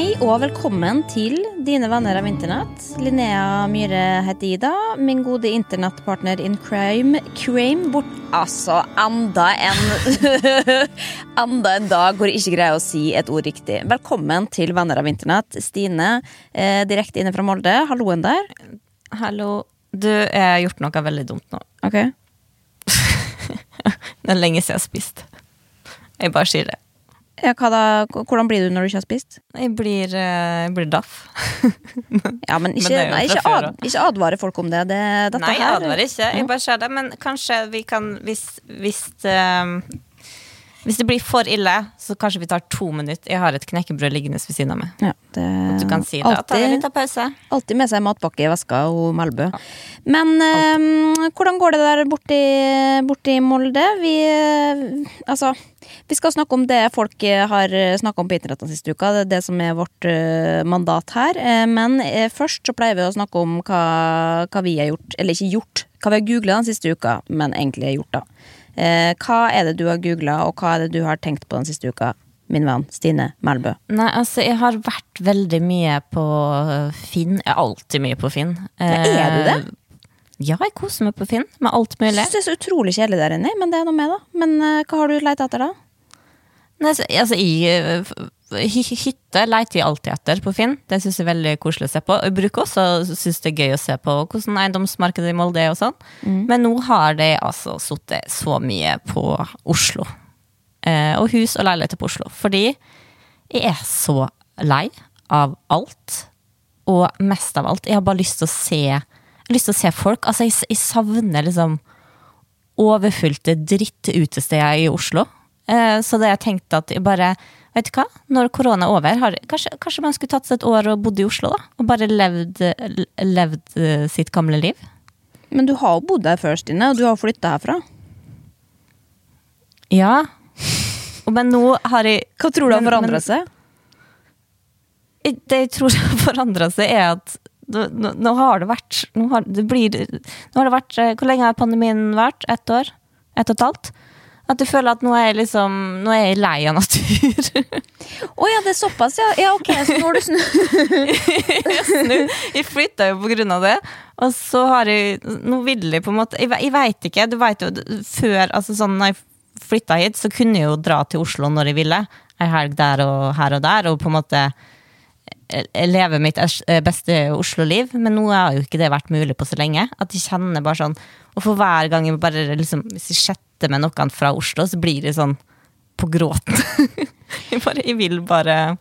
Hei og velkommen til dine venner av internett. Linnea Myhre heter Ida. Min gode internettpartner in crime. Crime bort Altså, enda en Enda en dag hvor jeg ikke greier å si et ord riktig. Velkommen til Venner av internett. Stine, eh, direkte inne fra Molde. Halloen der. Hallo. Du, jeg har gjort noe veldig dumt nå. Ok. Det er lenge siden jeg har spist. Jeg bare sier det. Ja, da? Hvordan blir du når du ikke har spist? Jeg blir, eh, jeg blir daff. Ja, men ikke, Men nei, ikke, ad, ikke advare folk om det. det Nei, jeg advarer ikke. Jeg bare ser det. Men kanskje vi kan Hvis, hvis, eh, hvis det blir for ille, så kanskje vi tar to minutter. Jeg har et knekkebrød liggende ved siden av meg. Ja, det, Du kan si det. Litt av pause. Alltid med seg matpakke i veska og Melbø. Men eh, hvordan går det der borti, borti Molde? Vi eh, Altså, vi skal snakke om det folk eh, har snakka om på internett den siste uka. Det er det som er vårt eh, mandat her. Men eh, først så pleier vi å snakke om hva, hva vi har gjort, eller ikke gjort. Hva vi har googla den siste uka, men egentlig gjort, da. Eh, hva er det du har googla, og hva er det du har tenkt på den siste uka? Min venn Stine Melbø. Nei, altså, jeg har vært veldig mye på Finn. Jeg er alltid mye på Finn. Ja, er du det? Eh, Ja, jeg koser meg på Finn med alt mulig. synes det er så utrolig kjedelig der inne, men det er noe med, da. Men uh, hva har du leita etter, da? Nei, altså, jeg hytte leter jeg alltid etter på Finn. Det syns jeg er veldig koselig å se på. Jeg bruker også synes det er gøy å se på hvordan eiendomsmarkedet i Molde er og sånn. Men nå har de altså sittet så mye på Oslo. Eh, og hus og leiligheter på Oslo. Fordi jeg er så lei av alt. Og mest av alt, jeg har bare lyst til å se til å se folk. Altså, jeg, jeg savner liksom overfylte drittutesteder i Oslo. Eh, så det jeg tenkte at jeg bare Vet du hva, når korona er over, har, kanskje, kanskje man skulle tatt seg et år og bodd i Oslo, da? Og bare levd, levd eh, sitt gamle liv? Men du har jo bodd der før, Stine, og du har flytta herfra. Ja. Men nå har jeg Hva tror du har forandra seg? Det jeg tror har forandra seg, er at nå, nå, nå har det vært nå har det, blir, nå har det vært eh, Hvor lenge har pandemien vært? Ett år? Ett og et halvt? At du føler at nå er jeg liksom Nå er jeg lei av natur. Å ja, det er såpass, ja. ja ok, så nå har du snu... Jeg flytta jo på grunn av det. Og så har jeg Nå vil jeg på en måte Jeg, jeg veit ikke. Du vet jo, før altså sånn, når jeg flytta hit, så kunne jeg jo dra til Oslo når jeg ville. Ei helg der og her og der, og på en måte eh, leve mitt eh, beste Oslo-liv. Men nå har jo ikke det vært mulig på så lenge. At jeg kjenner bare sånn Og for hver gang jeg bare liksom Hvis jeg chatter med noen fra Oslo, så blir det sånn på gråten. jeg, bare, jeg vil bare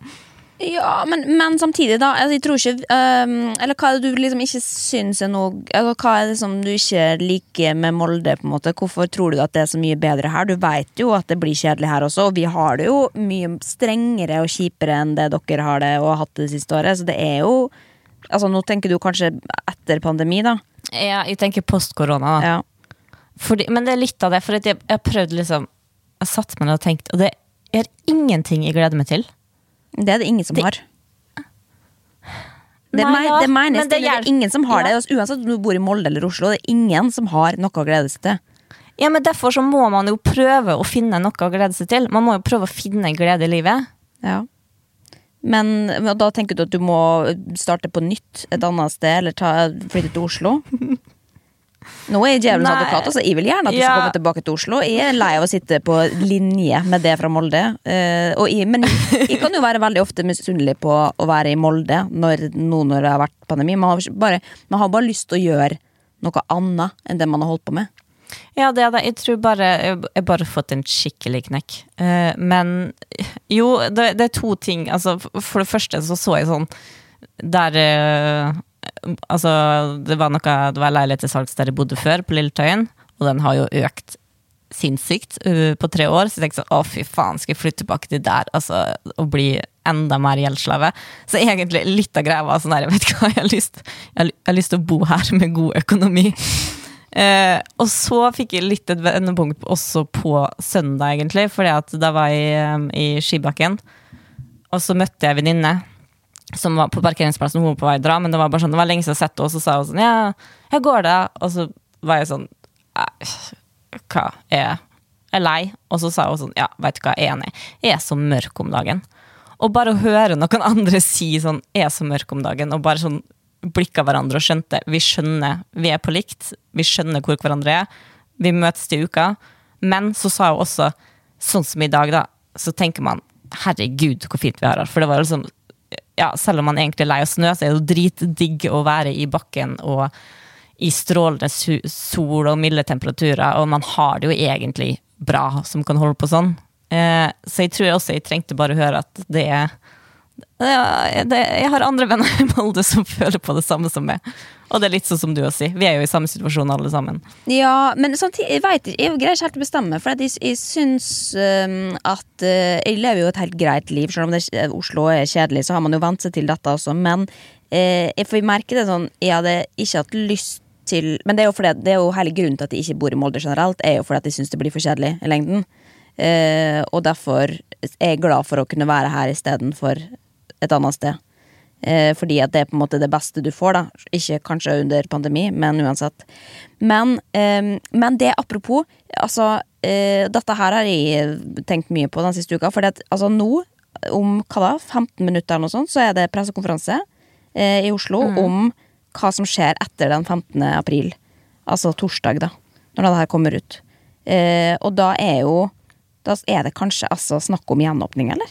Ja, men, men samtidig, da. Altså, jeg tror ikke um, Eller hva er det du liksom ikke syns er noe altså, Hva er det som du ikke liker med Molde? på en måte? Hvorfor tror du at det er så mye bedre her? Du veit jo at det blir kjedelig her også, og vi har det jo mye strengere og kjipere enn det dere har det og har hatt det siste året. Så det er jo Altså, nå tenker du kanskje etter pandemi, da. ja, Jeg tenker post korona, da. Ja. Fordi, men det er litt av det, for jeg, har prøvd liksom Jeg har satt meg ned og tenkt, og det er ingenting jeg gleder meg til. Det er det ingen som Det- har. Det, Nei, meg, det mener meg jeg, det det er ingen som har Ja. det. Altså, uansett om du bor i Molde eller Oslo, det er ingen som har noe å glede seg til. Ja, men Derfor så må man jo prøve å finne noe å glede seg til. Man må jo prøve å finne glede i livet. Ja. Men men da tenker du at du må starte på nytt et annet sted, eller ta, flytte til Oslo? Nå er jeg djevelens advokat. Altså, jeg vil gjerne at du Ja. skal komme tilbake til Oslo. Jeg er lei av å sitte på linje med det fra Molde. Uh, jeg, men jeg kan jo være veldig ofte misunnelig på å være i Molde når, nå når det har vært pandemi. Man har, bare, man har bare lyst til å gjøre noe annet enn det man har holdt på med. Ja, det er det. Jeg tror bare Jeg jeg bare fått en skikkelig knekk. Eh, men jo, det, det er to ting. Altså, for- for det første så så jeg sånn Der eh, Altså, det var noe Det var leilighet til salgs der jeg bodde før, på Lilletøyen, og den har jo økt sinnssykt eh, på tre år. Så jeg tenkte sånn, å fy faen, skal jeg flytte tilbake til der altså, og bli enda mer gjeldsslave? Så egentlig litt av greia var sånn der, jeg vet hva, jeg har lyst, jeg har, lyst til å bo her med god økonomi. Eh, og så fikk jeg litt et vendepunkt også på søndag, egentlig. Fordi da var jeg eh, i Skibakken, og så møtte jeg en venninne som var på parkeringsplassen. Hun var på vei å dra, men det var bare sånn, det var lenge siden jeg har sett henne. Og så sa hun sånn Ja, jeg går da. Og så var jeg sånn «Nei, Hva er jeg? er lei. Og så sa hun sånn Ja, veit du hva, jeg er enig. Jeg er så mørk om dagen. Og bare å høre noen andre si sånn Jeg 'er så mørk om dagen', og bare sånn blikka hverandre og skjønte vi skjønner, vi er på likt, vi skjønner hvor hverandre er, vi møtes til uka. Men så sa hun også, sånn som i dag, da, så tenker man 'herregud, hvor fint vi har her'. For det var liksom ja, selv om man egentlig er lei av snø, så er det jo dritdigg å være i bakken og i strålende sol og milde temperaturer, og man har det jo egentlig bra som kan holde på sånn. Eh, så jeg tror også jeg trengte bare å høre at det er Jeg har andre venner i Molde som føler på det samme som meg. Og det er litt sånn som du også sier. Vi er jo i samme situasjon alle sammen. Ja, men samtidig, jeg vet jeg greier ikke helt å bestemme. For jeg, jeg syns um, at uh, Jeg lever jo et helt greit liv, selv om det, Oslo er kjedelig, så har man jo vant seg til dette også. Men eh, jeg får merke det sånn Jeg hadde ikke hatt lyst til Men det er jo, fordi, det er jo hele grunnen til at jeg ikke bor i Molde generelt, er jo fordi at jeg syns det blir for kjedelig i lengden. Uh, og derfor er jeg glad for å kunne være her istedenfor et annet sted. Eh, fordi at det er på en måte det beste du får, da. Ikke kanskje under pandemi, men uansett. Men, eh, men det apropos, altså eh, Dette her har jeg tenkt mye på den siste uka. For altså, nå, om hva da, 15 minutter eller noe sånt, så er det pressekonferanse eh, i Oslo om hva som skjer etter den 15. april. Altså torsdag, da. Når det her kommer ut. Eh, og da er jo Da er det kanskje altså snakk om gjenåpning, eller?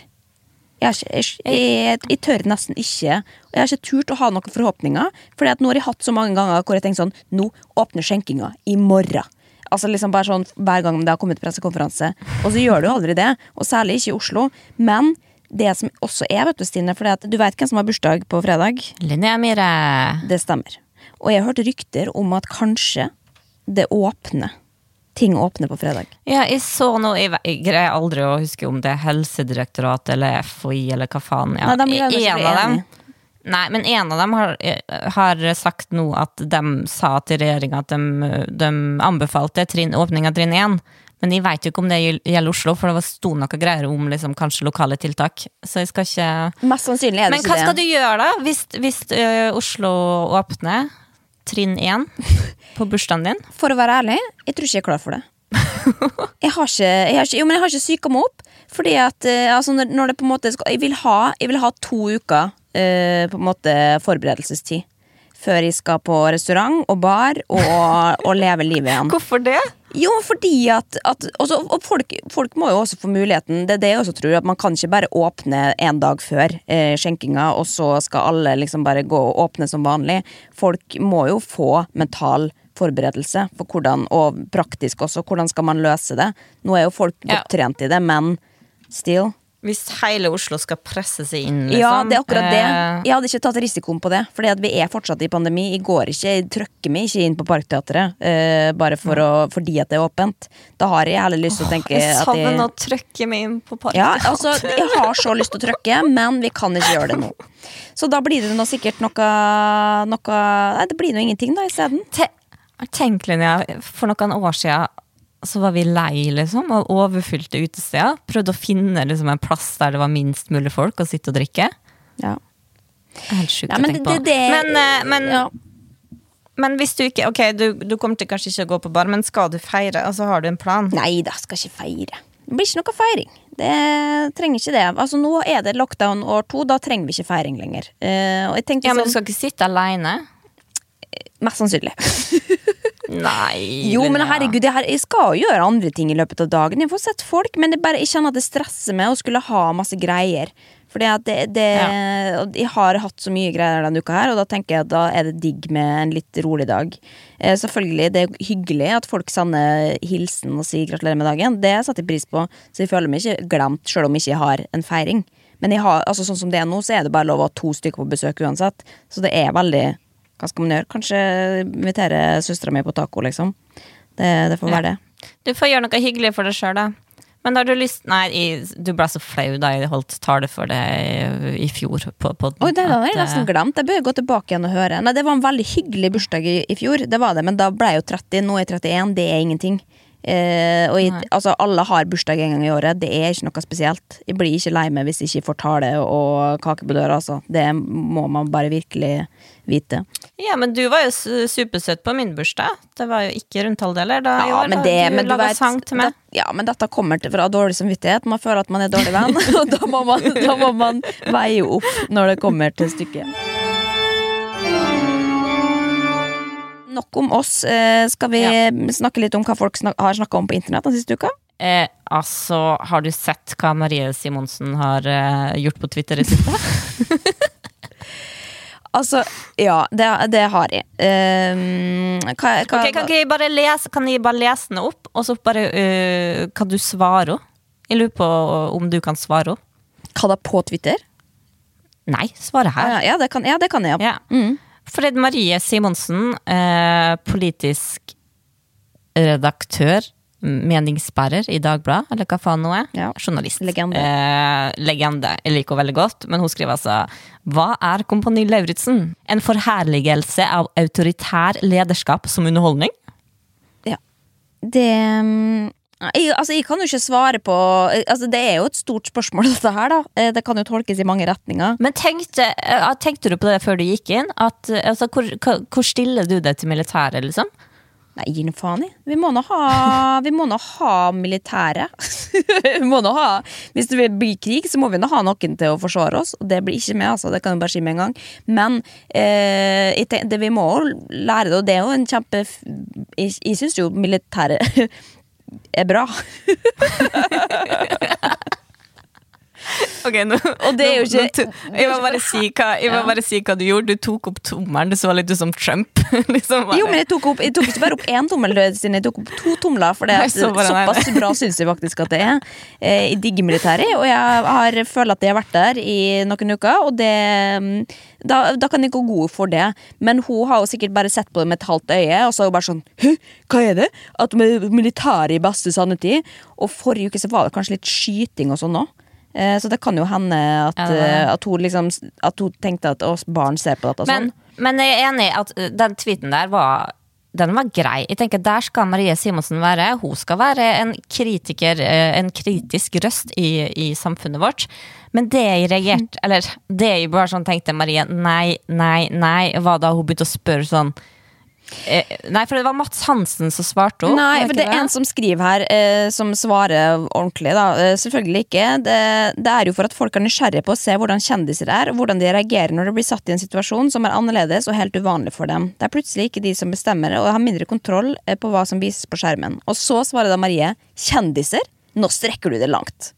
Jeg, jeg, jeg, jeg tør nesten ikke og Jeg har ikke turt å ha noen forhåpninger. For nå har jeg hatt så mange ganger hvor jeg tenker sånn Nå åpner skjenkinga i morgen. Altså liksom bare sånn Hver gang det har kommet pressekonferanse. Og så gjør du jo aldri det. Og særlig ikke i Oslo. Men det som også er, vet du, Stine For du vet hvem som har bursdag på fredag? Linnea Myhre. Det stemmer. Og jeg har hørt rykter om at kanskje det åpner. Ting åpner på fredag. Ja, jeg så noe Jeg, jeg greier aldri å huske om det er Helsedirektoratet eller FHI eller hva faen. Ja. Nei, de en av dem. Nei, men en av dem har, har sagt nå at de sa til regjeringa at de, de anbefalte trinn, åpning av trinn 1. Men jeg veit jo ikke om det gjelder Oslo, for det var sto noe greier om liksom, kanskje lokale tiltak. Så jeg skal ikke Mest sannsynlig er det Men hva skal du gjøre, da? Hvis, hvis ø, Oslo åpner trinn én på bursdagen din? For å være ærlig, jeg tror ikke jeg er klar for det. Jeg har ikke, jeg har ikke, jo, men jeg har ikke psyka meg opp. Fordi at eh, altså når, når det på en måte skal, jeg, vil ha, jeg vil ha to uker uh, på en måte forberedelsestid. Før jeg skal på restaurant og bar og, og leve livet igjen. Hvorfor det? Jo, fordi at, at også, Og folk, folk må jo også få muligheten. Det er det jeg også tror, at man kan ikke bare åpne en dag før eh, skjenkinga, og så skal alle liksom bare gå og åpne som vanlig. Folk må jo få mental forberedelse for hvordan, og praktisk også. Hvordan skal man løse det? Nå er jo folk godt trent i det, men still. Hvis hele Oslo skal presse seg inn, liksom. Ja, det er akkurat det. eh, Jeg hadde ikke tatt risikoen på det, Fordi vi er fortsatt i pandemi. Jeg går ikke, jeg trykker meg ikke inn på Parkteatret uh, bare for å, fordi at det er åpent. Da har jeg heller lyst til å tenke jeg savner jeg, å trøkke meg inn på ja, altså, jeg har så lyst til å trøkke, men vi kan ikke gjøre det nå. Så da blir det nå sikkert noe, noe Nei, det blir nå ingenting, da, isteden. Tenk, Linnea, for noen år siden så var vi lei liksom, av overfylte utesteder. Prøvde å finne liksom, en plass der det var minst mulig folk å sitte og drikke. Ja. Helt sjukt Ja, å tenke på. det- det- men, eh, men, Ja. men hvis du ikke Ok, du, du kommer til kanskje ikke å gå på bar, men skal du feire? Altså, har du en plan? Nei da, skal ikke feire. Det blir ikke noe feiring. Det trenger ikke det. Altså Nå er det lockdown år to, da trenger vi ikke feiring lenger. Uh, Ja, men du sånn, skal ikke sitte aleine? Mest sannsynlig. Nei. Jo, men herregud, jeg, jeg skal jo gjøre andre ting i løpet av dagen. Jeg får sett folk, men det bare, jeg kjenner at det stresser meg å skulle ha masse greier. Det, og Jeg har hatt så mye greier denne uka, her og da tenker jeg at da er det digg med en litt rolig dag. Eh, selvfølgelig, Det er hyggelig at folk sender hilsen og sier gratulerer med dagen. Det setter jeg pris på, så jeg føler meg ikke glemt selv om jeg ikke har en feiring. Men har, altså sånn som det er nå, så er det bare lov å ha to stykker på besøk uansett. Så det er veldig Hva skal man gjøre? Kanskje invitere søstera mi på taco, liksom. Det, det får være det. Du får gjøre noe hyggelig for deg sjøl, da. Men har du lyst Nei, du ble så flau da jeg holdt tale for deg i fjor. På, på, Oi, det har jeg nesten eh, glemt. Jeg bør gå tilbake igjen og høre. Nei, Det var en veldig hyggelig bursdag i, i fjor, det var det, men da ble jeg jo 30. Nå er jeg 31. Det er ingenting. Eh, og i, altså, alle har bursdag en gang i året. Det er ikke noe spesielt. Jeg blir ikke lei meg hvis jeg ikke får tale og kake på døra. Altså. Det må man bare virkelig vite. Ja, men du var jo supersøt på min bursdag. Det var jo ikke rundtalldeler da i Ja, år. men da det, du men du laga sang til meg. det- ja, men dette kommer til fra dårlig samvittighet. Man føler at man er dårlig venn, og da må man, da må man veie opp når det kommer til stykket. Nok om oss. Eh, Skal vi snakke litt om hva folk snak har snakka om på internett den siste uka? Eh, altså, har du sett hva Marie Simonsen har eh, gjort på Twitter i siste? Altså, ja, det, det har jeg. Um, hva, hva, okay, kan, jeg bare lese, kan jeg bare lese den opp, og så bare uh, Kan du svare henne? Jeg lurer på om du kan svare henne. hva da på Twitter? Nei, svare her. Ja, ja, det kan, ja, det kan jeg. Ja. Ja. Mm. Fred Marie Simonsen, eh, politisk redaktør, meningsbærer i Dagbladet, eller hva faen nå er. Ja. Journalist. Legende. Eh, legende. Jeg liker henne veldig godt, men hun skriver altså Hva er Kompani Lauritzen? En forherligelse av autoritær lederskap som underholdning? Det mm, jeg, altså, jeg kan jo ikke svare på altså, Det er jo et stort spørsmål, dette her. da Eh, Det kan jo tolkes i mange retninger. Men tenkte, eh, tenkte du på det før du gikk inn? At, eh, altså, hvor, hvor stiller du deg til militæret, liksom? Nei, gi nå faen i. Vi må nå ha, vi må nå ha militæret. vi må nå ha Hvis det blir krig, så må vi nå ha noen til å forsvare oss. Og det blir ikke med, altså. Det kan jeg bare si med en gang. Men eh, det, vi må jo lære det, og det er jo en kjempe Jeg, jeg syns jo militæret er bra. Ok, nå, Og det er jo ikke- nå nå, Jeg må bare si hva, jeg må Ja. bare si hva du gjorde. Du tok opp tommelen. Det så litt ut som Trump. liksom. Jo, men jeg tok, opp, jeg tok ikke bare opp én tommel, jeg tok opp to tomler. For det nei. såpass bra syns jeg faktisk at det er. Eh, Jeg digger militæret, og jeg har, føler at jeg har vært der i noen uker. Og det, da, da kan jeg gå god for det. Men hun har jo sikkert bare sett på det med et halvt øye, og så er hun bare sånn Hø, hva er det? At med militæret i beste sannhetid? Og forrige uke så var det kanskje litt skyting og sånn òg. Så det kan jo hende at, eh, at, hun, liksom, at hun tenkte at oss barn ser på dette og sånn. Men, men jeg er enig i at uh, den tweeten der var den var grei. Jeg tenker Der skal Marie Simonsen være. Hun skal være en kritiker, eh, en kritisk røst i, i samfunnet vårt. Men det jeg reagerte Eller det jeg bare sånn tenkte Marie nei, nei, nei, var da hun begynte å spørre sånn eh, Nei, for det var Mats Hansen som svarte henne. Nei, for det er en som skriver her, eh, som svarer ordentlig. da eh, Selvfølgelig ikke. Det, det er jo for at folk er nysgjerrige på å se hvordan kjendiser er, og hvordan de reagerer når de blir satt i en situasjon som er annerledes og helt uvanlig for dem. Det er plutselig ikke de som bestemmer, og har mindre kontroll eh, på hva som vises på skjermen. Og så svarer da Marie kjendiser. Nå strekker du det langt.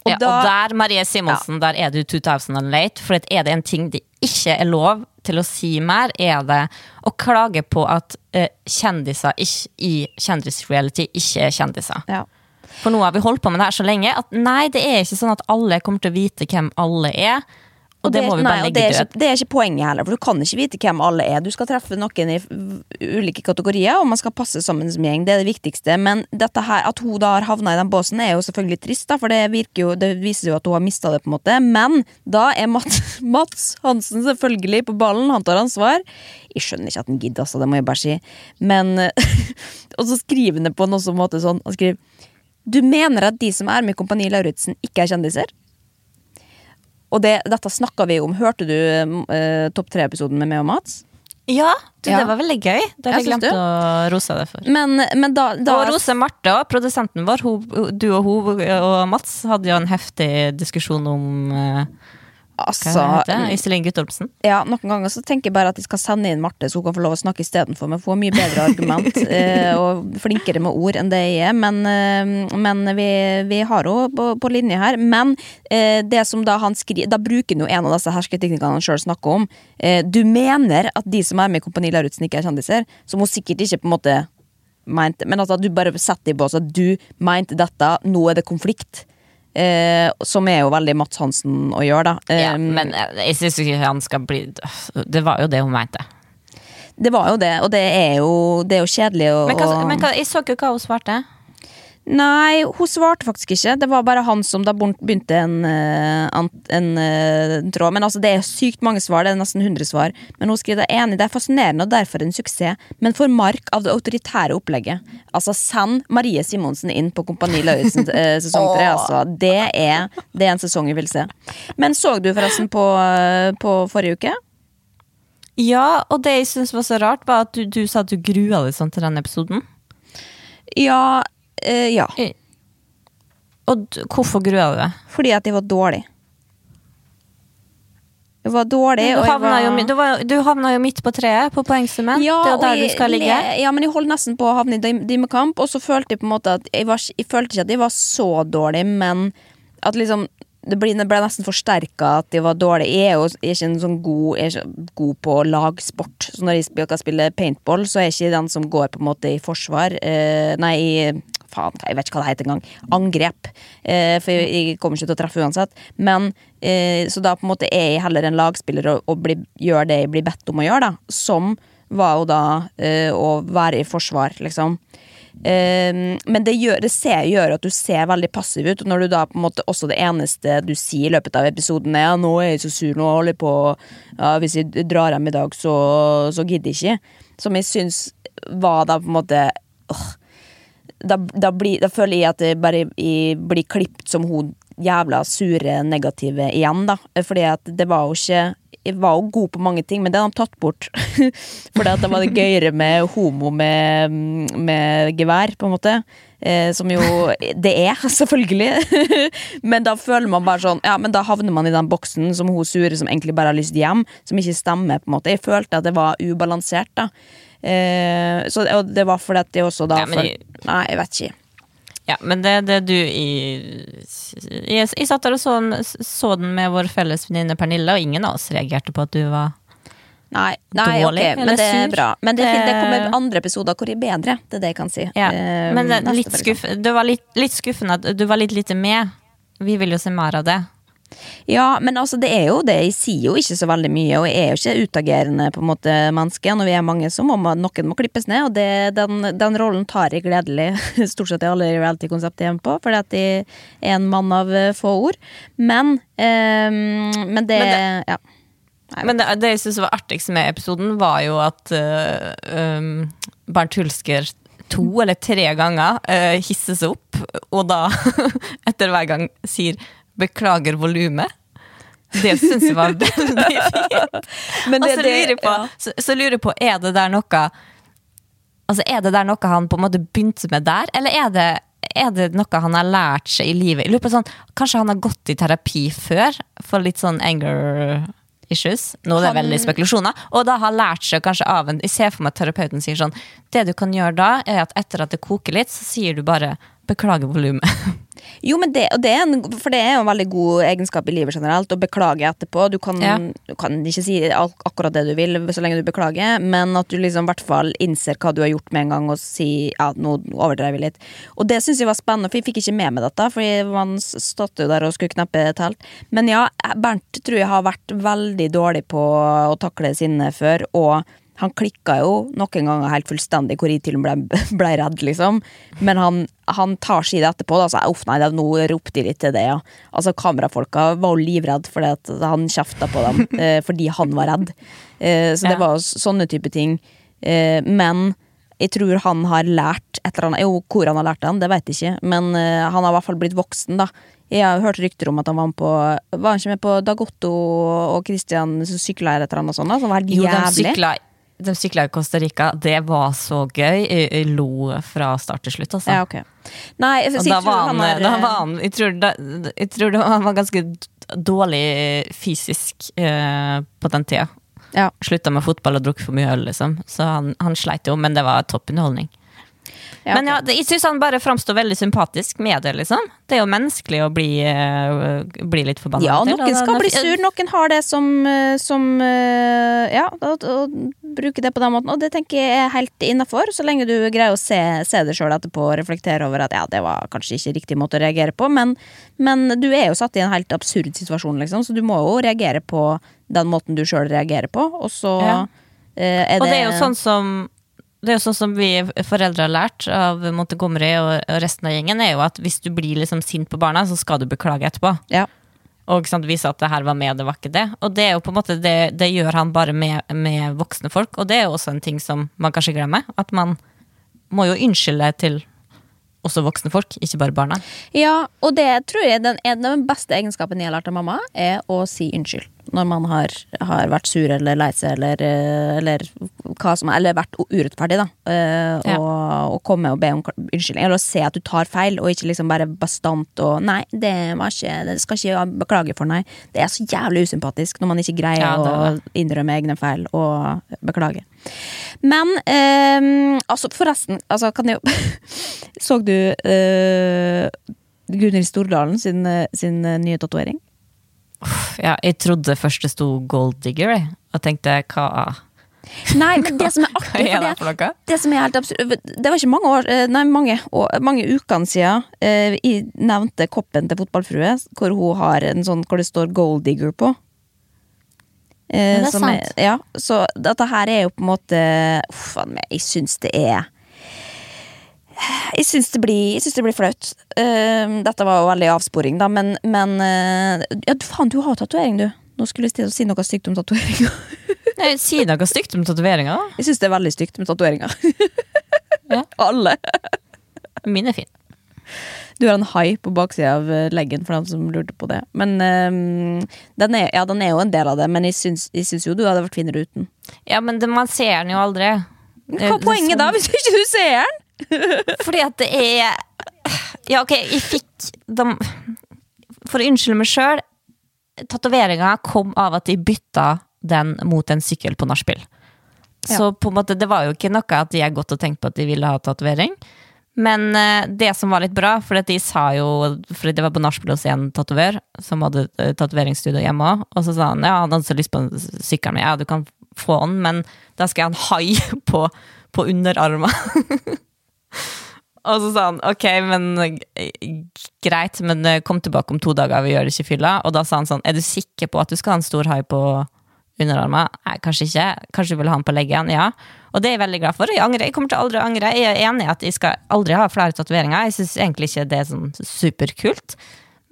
Og, ja, og der, Marie Simonsen, der er du 2000 and late. For er det en ting det ikke er lov til å si mer, er det å klage på at eh, kjendiser ikke, i kjendisreality ikke er kjendiser. Ja. For nå har vi holdt på med det her så lenge at nei, det er ikke sånn at alle kommer til å vite hvem alle er. Og, det, må vi nei, bare det, legge er død. ikke, det er ikke poenget heller, for du kan ikke vite hvem alle er. Du skal treffe noen i ulike kategorier, og man skal passe sammen som gjeng. Det er det viktigste. Men her, at hun da har havna i den båsen, er jo selvfølgelig trist, da, for det, jo, det viser jo at hun har mista det. på en måte Men da er Mats, Mats Hansen selvfølgelig på ballen, han tar ansvar. Jeg skjønner ikke at han gidder, altså, det må jeg bare si. Men Og så skriver han det på en måte sånn. Han skriver Du mener at de som er med i Kompani Lauritzen, ikke er kjendiser? Og det, dette snakka vi om. Hørte du eh, Topp tre-episoden med meg og Mats? Ja, du, Ja. det var veldig gøy. Det har Jeg glemt å rose deg for. Men, men da, da Og Rose Marte, òg, produsenten vår, hun, du og hun og Mats hadde jo en heftig diskusjon om eh, altså? Iselin Guttormsen. ja, Noen ganger så tenker jeg bare at de skal sende inn Marte, så hun kan få lov å snakke istedenfor. Men få mye bedre argument eh, og flinkere med ord enn det jeg er. Men, eh, men vi, vi har henne på, på linje her. Men eh, det som da han skriver Da bruker han jo en av disse hersketeknikkene han sjøl snakker om. Du mener at de som er med i Kompani Lauritzen, ikke er kjendiser? Som hun sikkert ikke på en måte mente. Men altså, du bare setter i bås at du mente dette, nå er det konflikt. Eh, som er jo veldig Mats Hansen å gjøre, da. Ja, Eh, men eh, jeg syns ikke han skal bli Det var jo det hun mente. Det var jo det, og det er jo, det er jo kjedelig å Men, hva, men hva, jeg så ikke hva hun svarte. Nei, hun svarte faktisk ikke. Det var bare han som da begynte en, en, en, en, eh, tråd. Men altså, det er sykt mange svar. Det er nesten 100 svar. Men hun skriver det er enig, det er fascinerende og derfor en suksess. Men for mark av det autoritære opplegget. Altså, send Marie Simonsen inn på Kompani Lauritzen eh, sesong tre. Altså. Det, er, det er en sesong vi vil se. Men så du forresten på, på forrige uke? Ja, og det jeg syns var så rart, var at du, du sa at du grua deg sånn til den episoden. Ja, Uh, ja. Og hvorfor grua du deg? Fordi at jeg var dårlig. Jeg var dårlig, du, havna var... jo, du, var, du, havna jo midt på treet på poengsummen. Ja, det er der du skal ligge. Ja, men jeg holdt nesten på å havne i dimmekamp, og så følte jeg på en måte at jeg, var, jeg følte ikke at jeg var så dårlig, men at liksom det ble, nesten forsterka at de var dårlige. Jeg er jo ikke en sånn god, jeg er ikke god på lagsport. Så når jeg skal spille paintball, så er jeg ikke den som går på en måte i forsvar. Eh, nei, faen, jeg vet ikke hva det heter engang. Angrep. Eh, for jeg, jeg, kommer ikke til å treffe uansett. Men eh, Så da på en måte er jeg heller en lagspiller og, og bli, gjør det jeg blir bedt om å gjøre, da. Som var jo da eh, å være i forsvar, liksom. Ehm, men det, gjør, det ser, gjør, at du ser veldig passiv ut. Når du da på en måte også det eneste du sier i løpet av episoden er ja, 'nå er jeg så sur, nå holder jeg på ja, Hvis jeg drar hjem i dag, så, så gidder jeg ikke'. Som jeg syns var da på en måte åh, da, da, blir, da, føler jeg at jeg bare jeg blir klippet som hun jævla sure negative igjen, da. Fordi at det var jo ikke jeg var jo god på mange ting, men det hadde de tatt bort. Fordi at det var det gøyere med homo med, med gevær, på en måte. Eh, som jo det er, selvfølgelig. men da føler man bare sånn Ja, men da havner man i den boksen som hun sure som egentlig bare har lyst hjem, som ikke stemmer, på en måte. Jeg følte at det var ubalansert, da. Eh, så, og det var fordi at det også da ja, men... Nei, jeg vet ikke. Ja, men det, det du jeg, jeg, jeg, satt der og så, så den med vår felles venninne Pernille, og ingen av oss reagerte på at du var Nei, nei dårlig okay, men det er bra. Men det, det, kommer andre episoder hvor jeg er bedre. Det er det jeg kan si. Ja, men litt, skuff, det var litt, litt skuffende at du var litt lite med. Vi vil jo se mer av det. Ja, men altså det er jo det. Jeg sier jo ikke så veldig mye, og jeg er jo ikke utagerende på en måte menneske. Når vi er mange, så må man, noen må klippes ned, og det, den, den, rollen tar jeg gledelig stort sett i alle reality-konsepter hjemme på, fordi at jeg er en mann av eh, få ord. Men, eh, men det, men det Ja. Nei, men det, det jeg syns var artigst med episoden, var jo at uh, um, Bernt Hulsker to eller tre ganger uh, hisses opp, og da, etter hver gang, sier beklager volumet. Det syns jeg var veldig fint. Men det, lurer, på, ja. så, så lurer jeg på, er det der noe Altså, Er det der noe han på en måte begynte med der, eller er det, er det noe han har lært seg i livet? Jeg lurer på sånn, Kanskje han har gått i terapi før for litt sånn anger issues. Nå er det veldig spekulasjoner. Og da har lært seg kanskje av en Jeg ser for meg at terapeuten sier sånn Det du kan gjøre da, er at etter at det koker litt, så sier du bare 'beklager volumet'. Jo, men det, det en, for det er jo en veldig god egenskap i livet generelt, å beklage etterpå. Du kan, ja. du kan ikke si akkurat det du vil så lenge du beklager, men at du liksom hvert fall innser hva du har gjort med en gang, og si ja, nå overdrev jeg litt. Og det syns jeg var spennende, for jeg fikk ikke med meg dette, fordi man stod jo der og skulle knappe telt. Men ja, Bernt tror jeg har vært veldig dårlig på å takle sinne før, og han klikka jo noen ganger helt fullstendig, hvor jeg til og med ble, ble redd, liksom. Men han, han tar seg det etterpå. Da, så uff nei, nå ropte de litt til det, ja. Altså, Kamerafolka var jo livredde fordi at han kjefta på dem eh, fordi han var redd. Eh, så det var jo sånne type ting. Eh, men jeg tror han har lært et eller annet Jo, hvor han har lært det, det vet jeg ikke, men eh, han har i hvert fall blitt voksen, da. Jeg har hørt rykter om at han var med på Var han ikke med på Dagotto og Christian sykla eller et eller annet sånt? Som var helt jævlig. Jo, de sykla de sykla i Costa Rica. Det var så gøy. Jeg, lo fra start til slutt, altså. Ja, okay. Nei, jeg, da var han, han da var han jeg, tror da, jeg tror han var ganske dårlig fysisk eh, på den tida. Ja. Slutta med fotball og drukket for mye øl, liksom. Så han, han sleit jo, men det var topp underholdning. Ja, Men ja, jeg syns han bare framstår veldig sympatisk med det, liksom. Det er jo menneskelig å bli, uh, bli litt forbanna. Ja, noen skal bli sur, noen har det som, eh, som uh, Ja, å bruke det på den måten. Og det tenker jeg er helt innafor, så lenge du greier å se, se det sjøl etterpå og reflektere over at ja, det var kanskje ikke riktig måte å reagere på, men, men du er jo satt i en helt absurd situasjon, liksom, så du må jo reagere på den måten du sjøl reagerer på, og så ja. er det Og det er jo sånn som det er jo sånn som vi foreldre har lært av Montgomery og resten av gjengen, er jo at hvis du blir liksom sint på barna, så skal du beklage etterpå. Ja. Og sant, vise at det her var med, det var ikke det. Og det er jo på en måte det, det gjør han bare med, med voksne folk, og det er jo også en ting som man kanskje glemmer. At man må jo unnskylde til også voksne folk, ikke bare barna. Ja, og det tror jeg den, av den beste egenskapen jeg har lært av mamma, er å si unnskyld. Når man har, har vært sur eller lei seg eller, eh, eller er, eller vært urettferdig, da. Uh, Ja. Og, og komme og be om unnskyldning. Eller å se at du tar feil, og ikke liksom bare bastant og Nei, det var ikke Det skal ikke jeg beklage for, nei. Det er så jævlig usympatisk når man ikke greier Ja, å innrømme egne feil og beklage. Men uh, altså, forresten, altså, kan jeg Så du uh, Gunhild Stordalen sin, sin nye tatovering? Ja, jeg trodde først det sto Gold Digger, jeg, og tenkte hva, Nei, men det som er artig er det det, for det som er helt absurd Det var ikke mange år eh, Nei, mange, år, mange ukene siden eh, Jeg nevnte koppen til fotballfrue Hvor hun har en sånn Hvor det står Gold Digger på eh, Men det er sant. sant. ja, Så dette her er jo på en måte Uff, a meg, jeg synes det er jeg syns det, det blir flaut. Uh, dette var jo veldig avsporing, da, men, men uh, Ja, du, faen, du har tatovering, du. Nå skulle jeg si noe stygt om tatoveringer. Nei, Si noe stygt om tatoveringa. Jeg syns det er veldig stygt med tatoveringer. Ja. Alle. Min er fin. Du har en hai på baksida av eh, leggen, for dem som lurte på det. Men um, den, er, ja, den er jo en del av det, men jeg syns, jeg syns jo du hadde vært finere uten. Ja, men det, man ser den jo aldri. Hva er poenget da, hvis ikke du ser den? Fordi at det er Ja, ok, jeg fikk de, For å unnskylde meg sjøl, tatoveringa kom av at jeg bytta den mot en sykkel på nachspiel. Så på en måte, det var jo ikke noe at jeg gått og tenkt på at de ville ha tatovering. Men eh, det som var litt bra, for de sa jo Fordi det var på nachspiel hos en tatovør som hadde uh, tatoveringsstudio hjemme òg, og så sa han ja, han hadde så lyst på sykkelen min. Ja, du kan få den, men da skal jeg ha en hai på, på underarmen. Og så sa han ok, men eh, greit, men eh, kom tilbake om to dager, vi gjør det ikke fylla. Og da sa han sånn, er du sikker på at du skal ha en stor hai på underarmen? Nei, kanskje ikke. Kanskje du vil ha den på leggen? Ja. Og det er jeg veldig glad for. Jeg, angrer, jeg kommer til aldri å angre. Jeg er enig i at jeg skal aldri ha flere tatoveringer. Jeg syns egentlig ikke det er sånn superkult.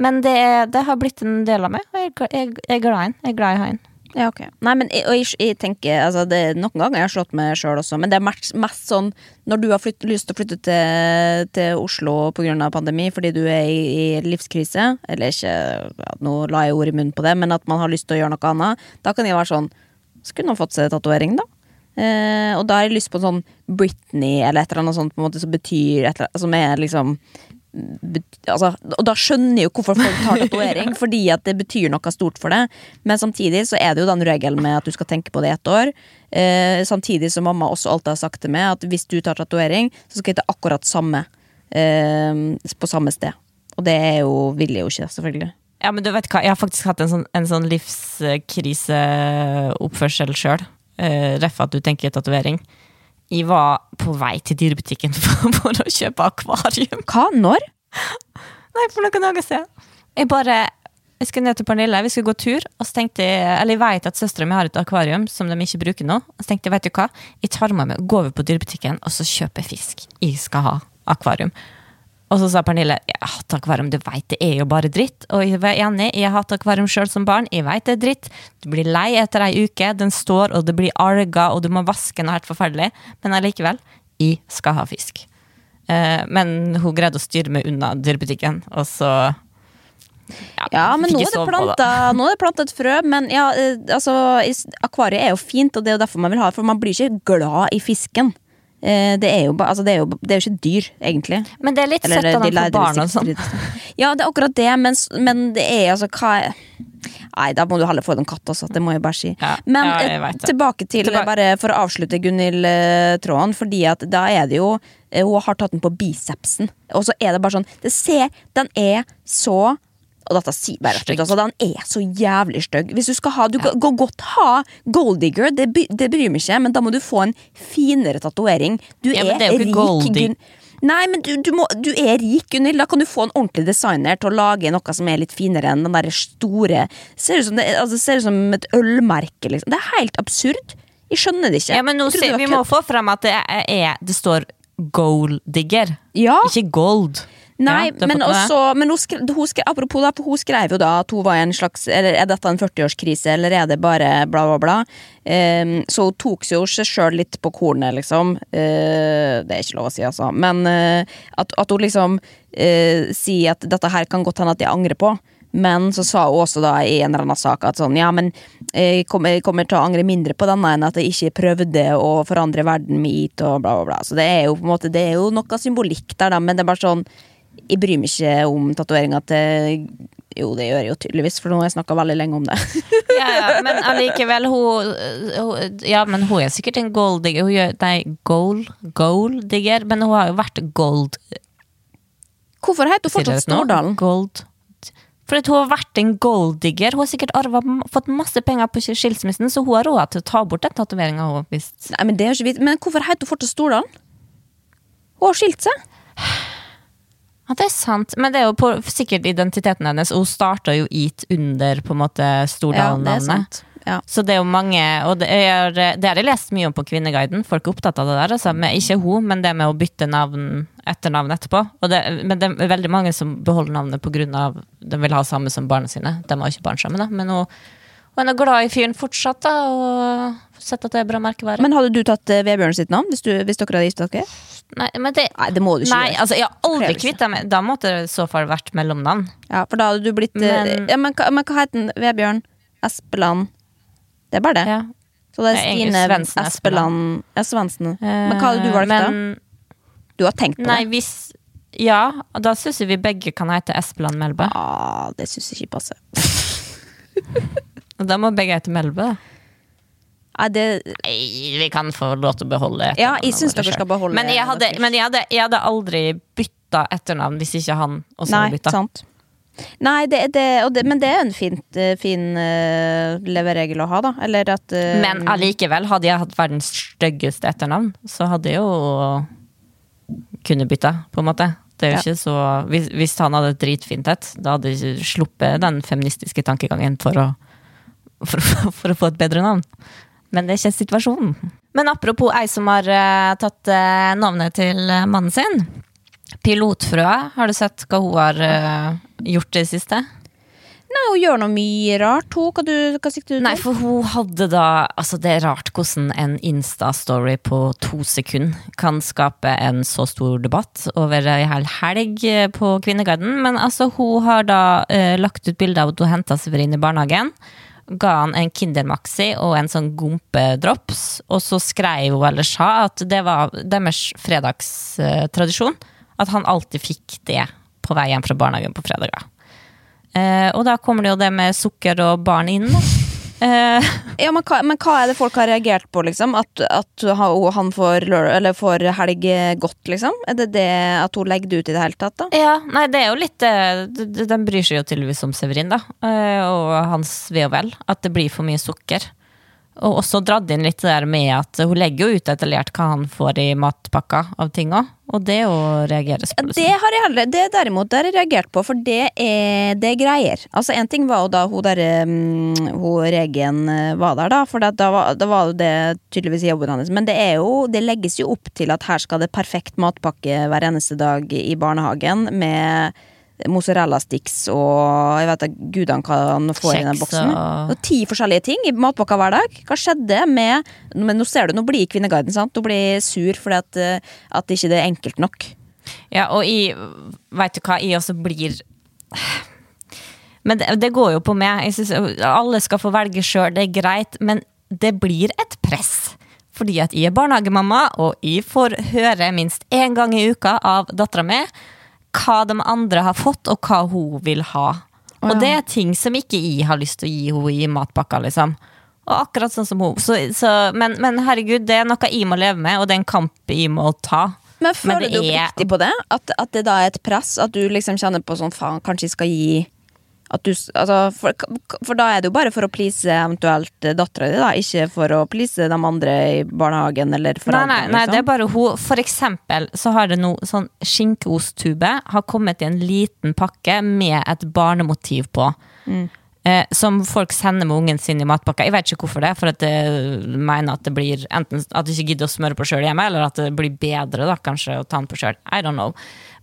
Men det, det har blitt en del av meg, og jeg, jeg, jeg er glad i den. Jeg er glad i haien. Ja, ok. Nei, men jeg, og jeg, jeg tenker altså, det Noen ganger jeg har slått meg sjøl også, men det er mest, mest sånn når du har flytt, lyst til å flytte til, til Oslo pga. pandemi fordi du er i, i livskrise, eller ikke ja, Nå la jeg ord i munnen på det, men at man har lyst til å gjøre noe annet, da kan jeg være sånn Skulle noen fått seg tatovering, da? Eh, og da har jeg lyst på sånn Britney eller et eller annet sånt på en måte som betyr et eller annet, som er liksom altså, og da skjønner jeg jo hvorfor folk tar tatovering, fordi at det betyr noe stort for det. Men samtidig så er det jo den regelen med at du skal tenke på det i ett år. Eh, samtidig som mamma også alltid har sagt til meg at hvis du tar tatovering, så skal jeg ta akkurat samme eh, på samme sted. Og det er jo, vil jeg jo ikke, selvfølgelig. Ja, men du vet hva, jeg har faktisk hatt en sånn, en sånn livskriseoppførsel sjøl. Eh, Ref at du tenker tatovering. Jeg var på vei til dyrebutikken for, for å kjøpe akvarium. Hva? Når? Nei, for noen dager siden. Jeg bare jeg skulle ned til Pernille, vi skulle gå tur, og så tenkte jeg Eller jeg vet at søstera mi har et akvarium som de ikke bruker nå. Og så tenkte jeg, vet du hva, jeg tar med meg, går vi på dyrebutikken, og så kjøper fisk. Jeg skal ha akvarium. Og så sa Pernille jeg hatt akvarium, du veit det er jo bare dritt. Og jeg var enig, jeg hatt akvarium sjøl som barn, jeg veit det er dritt. Du blir lei etter ei uke, den står, og det blir alger, og du må vaske den, helt forferdelig. Men allikevel, jeg skal ha fisk. Eh, men hun greide å styre meg unna dyrebutikken, og så Ja, men fikk nå er, det planta, nå er det planta et frø. Men ja, eh, altså, akvariet er jo fint, og det er jo derfor man vil ha det. For man blir ikke glad i fisken. Eh, Det er jo, altså, det er jo, det er jo ikke dyr, egentlig. Men det er litt Eller, av dem for barn og sånn. Ja, det er akkurat det, men, men det er altså hva er Nei, da må du heller få deg en katt, også, Det må jeg bare si. Ja, Men ja, eh, tilbake til, Tilbake- bare for å avslutte Gunhild-tråden, fordi at da er det jo eh, Hun har tatt den på bicepsen, og så er det bare sånn Det ser Den er så og dette sier bare rett ut, altså, Den er så jævlig stygg. Hvis du skal ha, du ja. kan godt ha golddigger, det, det bryr meg ikke, men da må du få en finere tatovering. Du Ja, er, er rik, Nei, men du, du, må, du er rik, Gunhild. Da kan du få en ordentlig designer til å lage noe som er litt finere enn den der store Ser ut som, det, altså, ser ut som et ølmerke, liksom. Det er helt absurd. Jeg skjønner det ikke. Ja, men nå, se, vi må få frem at det, er, det står gold digger, Ja, ikke gold. Nei, Ja, men også men hun skrev, hun skrev, Apropos, da, hun skrev jo da at hun var i en slags Eller er dette en 40-årskrise, eller er det bare bla, bla, bla? Um, så hun tok seg jo seg sjøl litt på kornet, liksom. Uh, det er ikke lov å si, altså. Men uh, at, at hun liksom uh, sier at dette her kan godt hende at jeg angrer på. Men så sa hun også da i en eller annen sak at sånn, ja, men jeg kommer, kommer til å angre mindre på denne enn at jeg ikke prøvde å forandre verden mitt og bla, bla, bla. Så det er jo på en måte, det er jo noe symbolikk der, da, men det er bare sånn Jeg bryr meg ikke om tatoveringa til Jo, det gjør jeg jo tydeligvis, for nå har jeg snakka veldig lenge om det. Ja, ja, men allikevel, hun, hun Ja, men hun er sikkert en gold digger. Hun gjør, nei, gold, gold digger, men hun har jo vært gold Hvorfor heter hun fortsatt? Stordalen? Gold. Fordi hun har vært en gold digger. Hun har sikkert arvet, fått masse penger på skilsmissen, så hun har råd til å ta bort den tatoveringa. Men. Men hvorfor heter hun fortsatt Stordalen? Hun har skilt seg. Ja, det er sant, men det er jo på, sikkert identiteten hennes. Hun starta jo EAT under på en måte Stordalen-navnet. Ja, Ja. Så det er jo mange, og det, er, det har jeg lest mye om på Kvinneguiden. Folk er opptatt av det der. Altså, men ikke hun, men det med å bytte navn etter navn etterpå. Det, men det er veldig mange som beholder navnet pga. de vil ha samme som barna sine. De har ikke barn sammen, da. Men hun, hun er glad i fyren fortsatt, da, og sett at det er bra merkevare. Men hadde du tatt eh, Vebjørn sitt navn hvis, du, hvis dere hadde gifta dere? nei, men det, Nei, det må du ikke nei, gjøre. altså, jeg har aldri kvitta meg Da måtte det i så fall vært mellomnavn. Ja, for da hadde du blitt eh, Men- ja, men, men hva heter den? Vebjørn Espeland? Det er bare det. Ja. Så det er Stine Svensen, Espeland Ja, Svendsen. Men hva hadde du valgt, Eh, men, da? Du har tenkt på Nei, det? hvis Ja, da syns jeg vi begge kan hete Espeland Melbø. Ah, det syns jeg ikke passer. Da må begge hete Melbe. Ja, det Nei, vi kan få lov til å beholde Ja, jeg syns dere skal beholde Men jeg hadde, men jeg hadde, jeg hadde aldri bytta etternavn hvis ikke han også Nei, hadde bytta. sant. Nei, det, det, det, men det er en fint, eh, fin uh, leveregel å ha, da. Eller at uh, Men allikevel, hadde jeg hatt verdens styggeste etternavn, så hadde jeg jo kunne bytta, på en måte. Det er jo Ja. ikke så hvis, hvis han hadde dritfint et, da hadde jeg sluppet den feministiske tankegangen for å, for, for å få et bedre navn. Men det er ikke situasjonen. Men apropos ei som har uh, tatt uh, navnet til eh, mannen sin. Pilotfrøa, har du sett hva hun har uh, gjort i det siste? Nei, hun gjør noe mye rart. Hun, hva, du, hva sikter du til? Nei, for hun hadde da Altså, det er rart hvordan en Insta-story på to sekunder kan skape en så stor debatt over ei hel helg på Kvinneguiden. Men altså, hun har da eh, lagt ut bilde av at hun henta Severin i barnehagen. Ga han en Kindermaxi og en sånn gompedrops. Og så skrev hun eller sa at det var deres fredagstradisjon. At han alltid fikk det på vei hjem fra barnehagen på fredager. Eh, og da kommer det jo det med sukker og barn inn. Eh, Ja, men hva, men hva er det folk har reagert på, liksom? At, at han får, lør, eller får helg godt, liksom? Er det det at hun legger det ut i det hele tatt, da? ja, nei, det er jo litt de, de- De bryr seg jo tydeligvis om Severin, da. eh, og hans ve og vel. At det blir for mye sukker. Og også dratt inn litt det der med at hun legger jo ut detaljert hva han får i matpakka av ting òg. Og det å reagere på. Liksom. det har jeg heller, det derimot det har jeg reagert på, for det er, det er greier. Altså En ting var jo da hun der um, hun Regen eh, var der, da, for da, var, da var det tydeligvis jobben hans. Men det er jo, det legges jo opp til at her skal det perfekt matpakke hver eneste dag i barnehagen med mozzarella sticks og jeg vet da gudene hva han får i den boksen. og- Og ti forskjellige ting i matpakka hver dag. Hva skjedde med Men nå ser du, nå blir Kvinneguiden sant? Nå blir sur fordi at, eh, at ikke det er enkelt nok. Ja, og jeg Vet du hva, jeg også blir Men det, det går jo på meg. Synes, alle skal få velge sjøl, det er greit. Men det blir et press. Fordi at jeg er barnehagemamma, og jeg får høre minst én gang i uka av dattera mi hva de andre har fått, og hva hun vil ha. Og det er ting som ikke jeg har lyst til å gi henne i matpakka, liksom. Og akkurat sånn som hun. Så, så, men, men herregud, det er noe jeg må leve med, og det er en kamp jeg må ta. Men føler men du er- oppriktig på det? At, at det da er et press? At du liksom kjenner på sånn faen, kanskje jeg skal gi du, altså, for, for da er det jo bare for å please eventuelt dattera di, da. Ikke for å please de andre i barnehagen eller Nei, foreldrene. nei, nei, det er liksom. bare hun. For eksempel så har det noe sånn skinkeosttube har kommet i en liten pakke med et barnemotiv på. Mm. eh, som folk sender med ungen sin i matpakka. Jeg vet ikke hvorfor det, for at jeg mener at det blir enten at de ikke gidder å smøre på sjøl hjemme, eller at det blir bedre da, kanskje å ta den på sjøl. I don't know.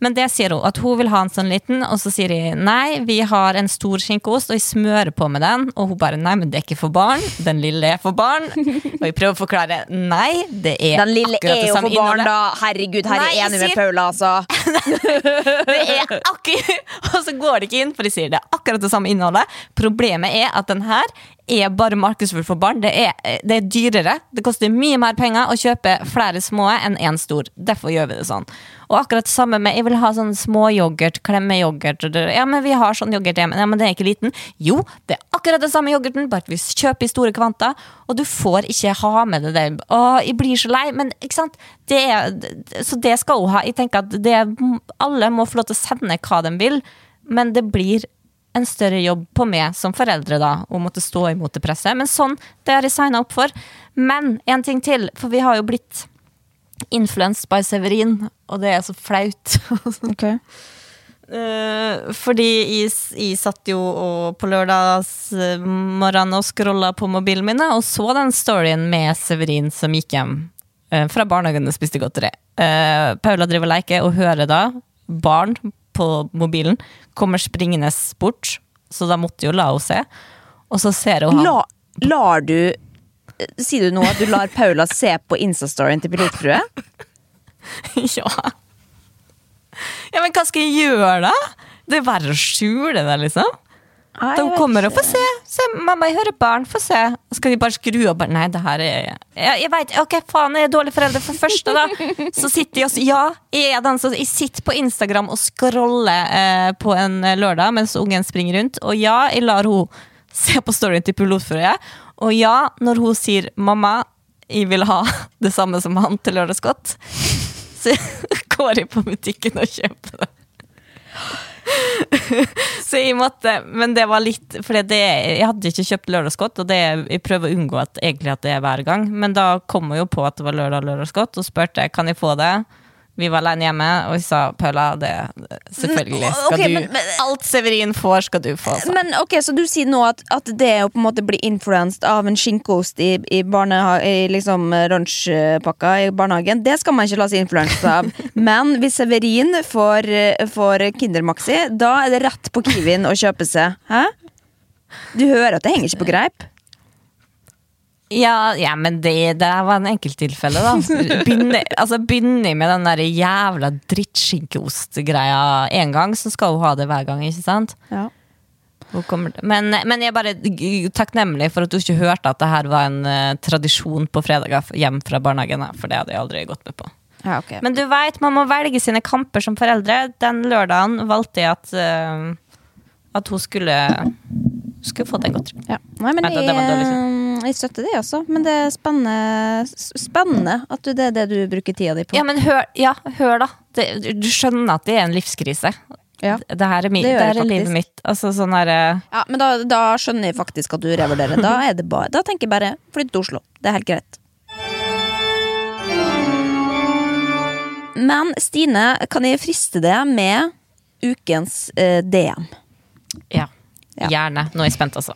Men det sier hun, at hun vil ha en sånn liten, og så sier de nei, vi har en stor skinkeost, og jeg smører på med den, og hun bare nei, men det er ikke for barn, den lille er for barn. Og jeg prøver å forklare nei, det er Den lille akkurat er jo for barn, da. Herregud, her er jeg enig med Paula, altså. Det er akkurat Og så går det ikke inn, for de sier det er akkurat det samme innholdet. Problemet er at den her er bare markedsført for barn. Det er, det er dyrere. Det koster mye mer penger å kjøpe flere små enn én stor. Derfor gjør vi det sånn. Og akkurat det samme med Jeg vil ha sånn småyoghurt, klemmeyoghurt. Ja, men vi har sånn yoghurt hjemme. Ja, men den er ikke liten. Jo, det er akkurat det samme yoghurten, bare at vi kjøper i store kvanta. Og du får ikke ha med det. Å, jeg blir så lei. Men ikke sant? Det er, så det skal hun ha. Jeg tenker at det, alle må få lov til å sende hva de vil, men det blir en større jobb på meg som foreldre da, å måtte stå imot det presset. Men sånn, det har jeg signa opp for. Men en ting til, for vi har jo blitt influenced by Severin, og det er så flaut. Eh, fordi jeg, jeg satt jo og på lørdagsmorgenen og scrolla på mobilen min og så den storyen med Severin som gikk hjem eh, fra barnehagen og spiste godteri. Eh, Paula driver leker og hører da barn på mobilen kommer springende bort, så da måtte jo la henne se. Og så ser hun. La, lar du Sier du nå at du lar Paula se på Instastoryen til Pilotfrue? ja. ja, men hva skal jeg gjøre, da? Det er bare å skjule det, liksom. Nei, De kommer og får se. se. Mamma, jeg hører barn. Få se. Skal de bare skru og bare, Nei, det her er Jeg, jeg veit. Ok, faen, jeg er dårlig forelder. For første, da, så sitter jeg og Ja, jeg er den som Jeg sitter på Instagram og scroller eh, på en lørdag mens ungen springer rundt. Og ja, jeg lar hun se på storyen til pilotføret. Og ja, når hun sier 'mamma, jeg vil ha det samme som han til lørdagsgodt', så går jeg på butikken og kjøper det. Så jeg måtte, men det var litt For jeg hadde ikke kjøpt lørdagsgodt, og det, jeg prøver å unngå at, egentlig at det er hver gang. Men da kom jeg jo på at det var lørdag lørdagsgodt, og spurte kan jeg få det. Vi var alene hjemme, og jeg sa Paula, det selvfølgelig skal okay, du men- men- Alt Severin får, skal du få. Så. Men ok, Så du sier nå at, at det å på en måte bli influenset av en skinkeost i, i, i liksom lunsjpakka i barnehagen, det skal man ikke la seg influense av. Men hvis Severin får, eh, får Kindermaxi, da er det rett på Kiwien å kjøpe seg. Hæ? Du hører at det henger ikke på greip? Ja, ja, men det, det var en enkelttilfelle, da. Begynner altså, begynner med den der jævla drittskinkeost-greia én gang, så skal hun ha det hver gang, ikke sant? Ja. Men, men jeg er bare takknemlig for at du ikke hørte at det her var en uh, tradisjon på fredager hjem fra barnehagen, for det hadde jeg aldri gått med på. Ja, okay. Men du veit, man må velge sine kamper som foreldre. Den lørdagen valgte jeg at, uh, at hun skulle, skulle få en godteri. Ja. Nei, men jeg, det jeg støtter det også. Men det er spennende, spennende at du, det er det du bruker tida di på. Ja, men hør, ja, hør da. Det, du skjønner at det er en livskrise. Ja. Det her er, mi, Det det her er livet mitt. Altså sånn her eh, Ja, men da, da skjønner jeg faktisk at du revurderer. Da, er det bare, da tenker jeg bare flytt til Oslo. Det er helt greit. Men Stine, kan jeg friste det med ukens eh, DM? Ja. Ja. Gjerne. Nå er jeg spent, altså.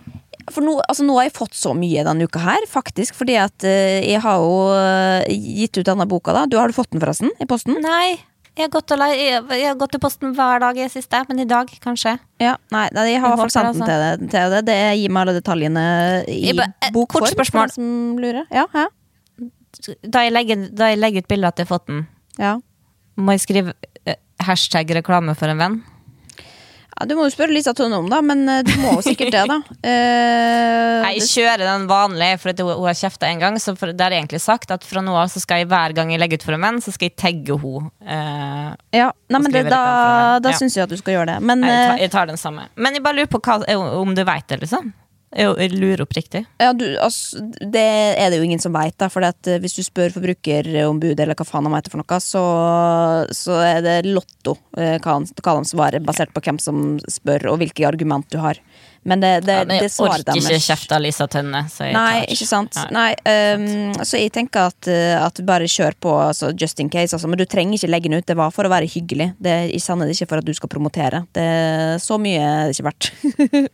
For nå, altså, nå har jeg fått så mye denne uka her, faktisk. Fordi at uh, jeg har jo uh, gitt ut denne boka, da. Du Har du fått den, forresten? I posten? Nei, jeg har, gått jeg, jeg har gått til posten hver dag i det siste, men i dag, kanskje. Ja, nei, nei, jeg har i hvert fall den til deg. Til det. det gir meg alle detaljene i Jeg eh, bokform. kort spørsmål. For som lurer. Ja, hæ? Da jeg legger, da jeg legger ut bilde at jeg har fått den, ja. må jeg skrive hashtag reklame for en venn? Ja, du må jo spørre Lisa Tønne om det, men eh, du må jo sikkert det, da. Uh, Nei, jeg kjører den vanlige, for hun, har kjefta en gang. Så for, det er egentlig sagt at fra nå av så skal jeg hver gang jeg legger ut for en venn, så skal jeg tagge henne. Uh, ja, nei, men det, da, da Ja. syns jeg at du skal gjøre det. Men jeg, tar, eh, jeg tar den samme. Men jeg bare lurer på hva, om du veit det, liksom. Jeg, lurer oppriktig. ja, du, altså, det er det jo ingen som veit, for eh, hvis du spør forbrukerombudet eller hva faen han heter for noe, så, så er det lotto eh, hva, han- hva de svarer, basert på hvem som spør og hvilke argument du har. Men det, det, Ja, men det jeg orker ikke deres- kjefte av Lisa Tønne. Så Nei, ikke sant. Nei. Ehm, så jeg tenker at, eh, at bare kjør på, altså, just in case. Altså, men du trenger ikke legge den ut. Det var for å være hyggelig. Det, er det ikke for at du skal promotere. Det så mye er det ikke verdt.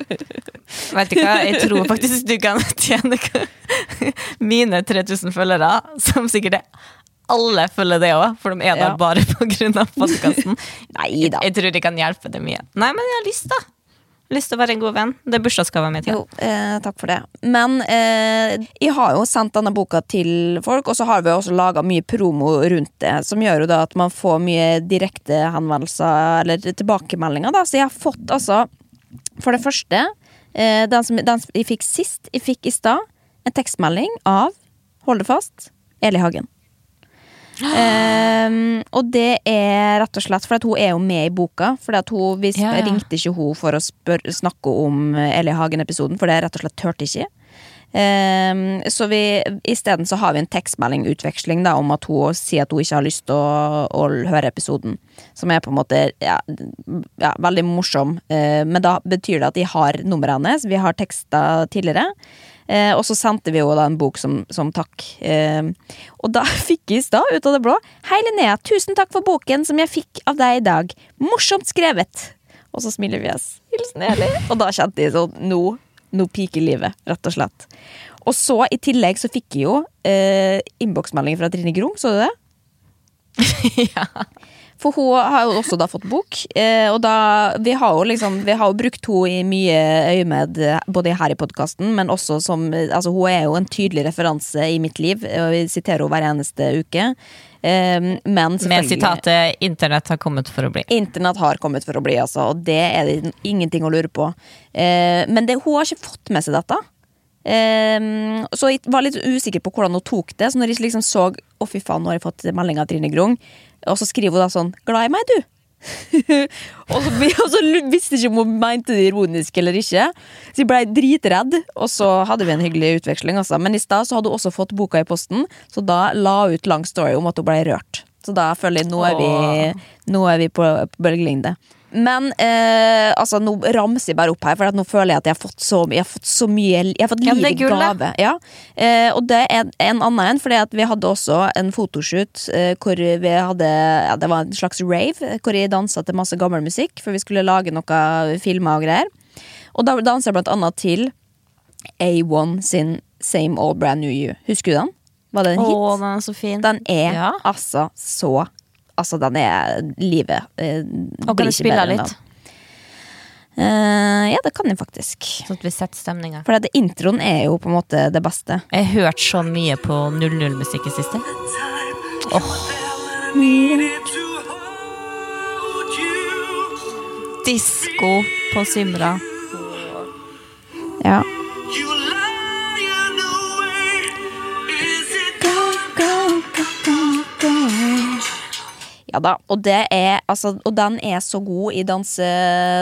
Vet du hva, jeg tror faktisk du kan tjene mine 3000 følgere, som sikkert er alle følger det òg, for de er der Ja. bare av podkasten. Nei da. Jeg tror de kan hjelpe det mye. Nei, men jeg har lyst, da. Lyst til å være en god venn. Det er bursdagsgaven min. Jo, eh, takk for det. Men eh, jeg har jo sendt denne boka til folk, og så har vi også laga mye promo rundt det, som gjør jo da at man får mye direkte henvendelser eller tilbakemeldinger, da. Så jeg har fått altså, for det første, eh, den, som, den jeg fikk sist, jeg fikk i stad, en tekstmelding av, hold det fast, Eli Hagen. Ehm, og det er rett og slett for hun er jo med i boka. Fordi at hun, vi Ja, ja. ringte ikke hun for å spør, snakke om Eli Hagen-episoden, for det rett og slett turte ikke. Um, så vi isteden så har vi en tekstmeldingutveksling da, om at hun sier at hun ikke har lyst til å, å høre episoden. Som er på en måte ja, ja, veldig morsom. Uh, men da betyr det at de har nummeret hennes. Vi har teksta tidligere. Eh, og så sendte vi jo da en bok som, som takk. Eh, og da fikk jeg i stad, ut av det blå, Hei Linnea, tusen takk for boken som jeg fikk av deg i dag. Morsomt skrevet. Og så smiler vi oss. Hilsen Eli. Og da kjente jeg sånn Nå, nå piker livet, rett og slett. Og så i tillegg så fikk jeg jo eh, innboksmelding fra Trine Grung, så du det? ja. For hun har jo også da fått bok, eh, og da Vi har jo liksom Vi har jo brukt henne i mye øyemed, eh, både her i podkasten, men også som Altså, hun er jo en tydelig referanse i mitt liv, og vi siterer henne hver eneste uke. Eh, men Med sitatet 'Internett har kommet for å bli'. Internett har kommet for å bli, altså, og det er det ingenting å lure på. Eh, men det, hun har ikke fått med seg dette. Eh, så jeg var litt usikker på hvordan hun tok det. Så når jeg liksom så Å, fy faen, nå har jeg fått melding av Trine Grung, og så skriver hun da sånn 'Glad i meg, du'. og, så, og så visste ikke om hun mente det ironisk eller ikke. Så jeg blei dritredd, og så hadde vi en hyggelig utveksling. Altså. Men i stad så hadde hun også fått boka i posten, så da la hun ut lang story om at hun blei rørt. Så da føler jeg nå er vi, nå er vi på, på bølgelengde. Men eh, altså, nå ramser jeg bare opp her, for nå føler jeg at jeg har fått så, jeg har fått så mye Jeg har fått Ja, liv i er gave. Ja. Eh, og det er en annen en, fordi vi hadde også en fotoshoot eh, hvor vi hadde ja, Det var en slags rave, hvor jeg dansa til masse gammel musikk, for vi skulle lage noe filmer og greier. Og da dansa jeg blant annet til A1 sin Same Old Brand New You. Husker du den? Var det en hit? Å, den er så fin. Den er Ja. altså så Altså, den er livet. eh, Og kan du spille litt? Eh, ja, det kan jeg faktisk. Sånn at vi setter stemninga. For det, introen er jo på en måte det beste. Jeg har hørt så mye på 00-musikk i siste. Disko på Symra. Ja. Ja da, og, det er, altså, og den er så god i danse,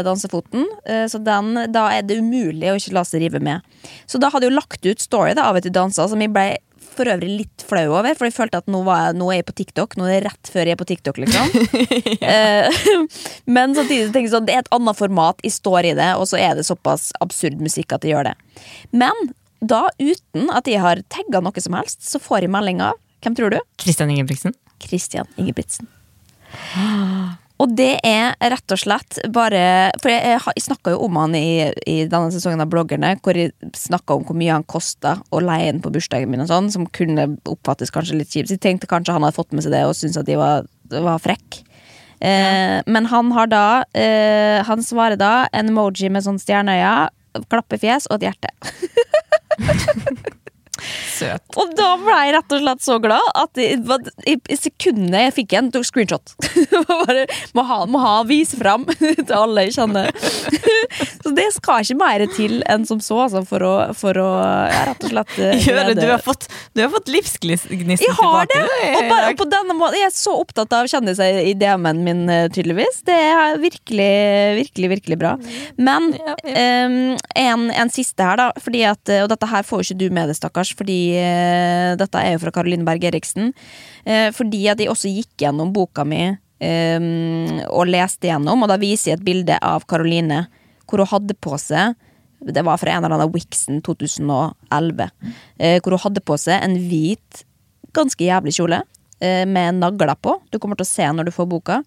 dansefoten, eh, så den, da er det umulig å ikke la seg rive med. Så da hadde jeg jo lagt ut story da, av og til dansa, som jeg ble for øvrig litt flau over, for jeg følte at nå, var jeg, nå er jeg på TikTok. Nå er det rett før jeg er på TikTok, liksom. Eh, Men samtidig så tenker jeg sånn, det er et annet format, jeg står i det, og så er det såpass absurd musikk at jeg gjør det. Men da, uten at jeg har tagga noe som helst, så får jeg melding av Hvem tror du? Christian Ingebrigtsen. Christian Ingebrigtsen. Og det er rett og slett bare For jeg, jeg, snakka jo om han i, i denne sesongen av Bloggerne, hvor jeg snakka om hvor mye han kosta å leie inn på bursdagen min, og sånn, som kunne oppfattes kanskje litt kjipt. Så jeg tenkte kanskje han hadde fått med seg det og syntes at de var, var frekk. Eh, men han har da eh, Han svarer da en emoji med sånn stjerneøyne, klappefjes og et hjerte. Søt. Og da ble jeg rett og slett så glad at i, i, sekundet jeg fikk en, tok screenshot. Bare, må ha, må ha vise fram til alle jeg kjenner. Så det skal ikke mer til enn som så, altså, for å, for å ja, rett og slett eh, Gjøre, du har fått, du har fått livsgnisten jeg har det! tilbake. Og, bare, og på denne måten, jeg er så opptatt av kjendiser i DM-en min, eh, tydeligvis. Det er virkelig, virkelig, virkelig bra. Men em, en, en siste her, da. At, eh, og dette her får jo ikke du med deg, stakkars, fordi dette er jo fra Caroline Berg Eriksen. Eh, fordi at jeg også gikk gjennom boka mi og leste gjennom, og da viser jeg et bilde av Caroline hvor hun hadde på seg Det var fra en eller annen Wixen 2011. eh, hvor hun hadde på seg en hvit, ganske jævlig kjole eh, med nagler på. Du kommer til å se når du får boka.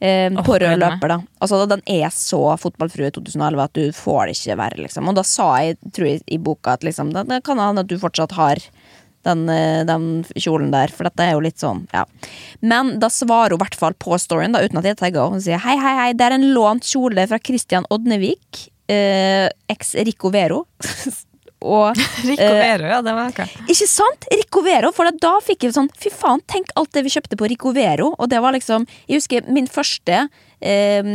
Eh, oh, på rød løper, da. Altså, den er så fotballfrue 2011 at du får det ikke verre, liksom. Og da sa jeg, tror jeg, i boka at liksom, det, det kan hende at du fortsatt har den, eh, den kjolen der, for dette er jo litt sånn, ja. Men da svarer hun i hvert fall på storyen, da, uten at jeg tagger henne. Hun sier hei, hei, hei, det er en lånt kjole fra Christian Odnevik, eh, eks Rico Vero. Og Rico Vero, ja, det var hva. ikke sant? Rico Vero, for da fikk jeg sånn Fy faen, tenk alt det vi kjøpte på Rico Vero. Og det var liksom Jeg husker min første eh,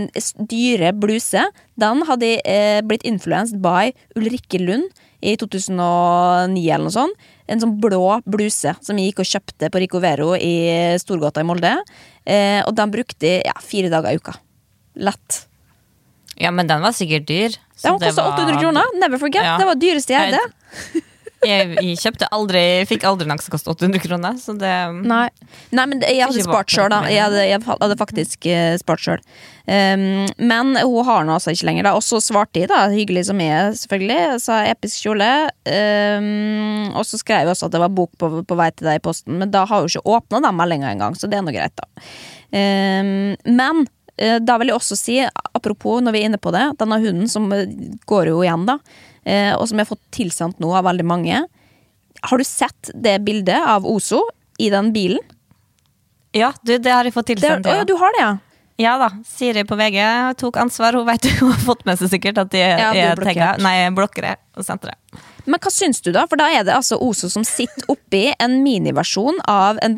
dyre bluse. Den hadde eh, blitt influenced by Ulrikke Lund i 2009 eller noe sånt. En sånn blå bluse som jeg gikk og kjøpte på Rico Vero i Storgata i Molde. Eh, og den brukte jeg ja, fire dager i uka. Lett. Ja, men den var sikkert dyr. Den det kosta 800 kroner. Never forget. Ja. Det var dyreste jeg eide. Jeg, jeg kjøpte aldri, fikk aldri noe som kostet 800 kroner, så det Nei. Nei, men jeg hadde spart sjøl, da. Jeg hadde, jeg hadde faktisk eh, spart sjøl. Um, men hun har nå altså ikke lenger, da. Og så svarte jeg, da, hyggelig som jeg er, selvfølgelig. Sa episk kjole. Um, og så skrev jeg også at det var bok på, på vei til deg i posten, men da har hun ikke åpna den meldinga engang, så det er nå greit, da. Um, men da vil jeg også si, apropos når vi er inne på det, denne hunden som eh, går jo igjen, da, eh, og som jeg har fått tilsendt nå av veldig mange. Har du sett det bildet av Ozo i den bilen? Ja, du, det har jeg fått Det, tilsendt. å, ja, du har det, ja? ja da. Siri på VG tok ansvar. Hun vet hun har fått med seg sikkert at de Ja, er blokkere tagga. Nei, jeg blokker det og sendte det. Men hva syns du, da? For da er det altså Ozo som sitter oppi en miniversjon av en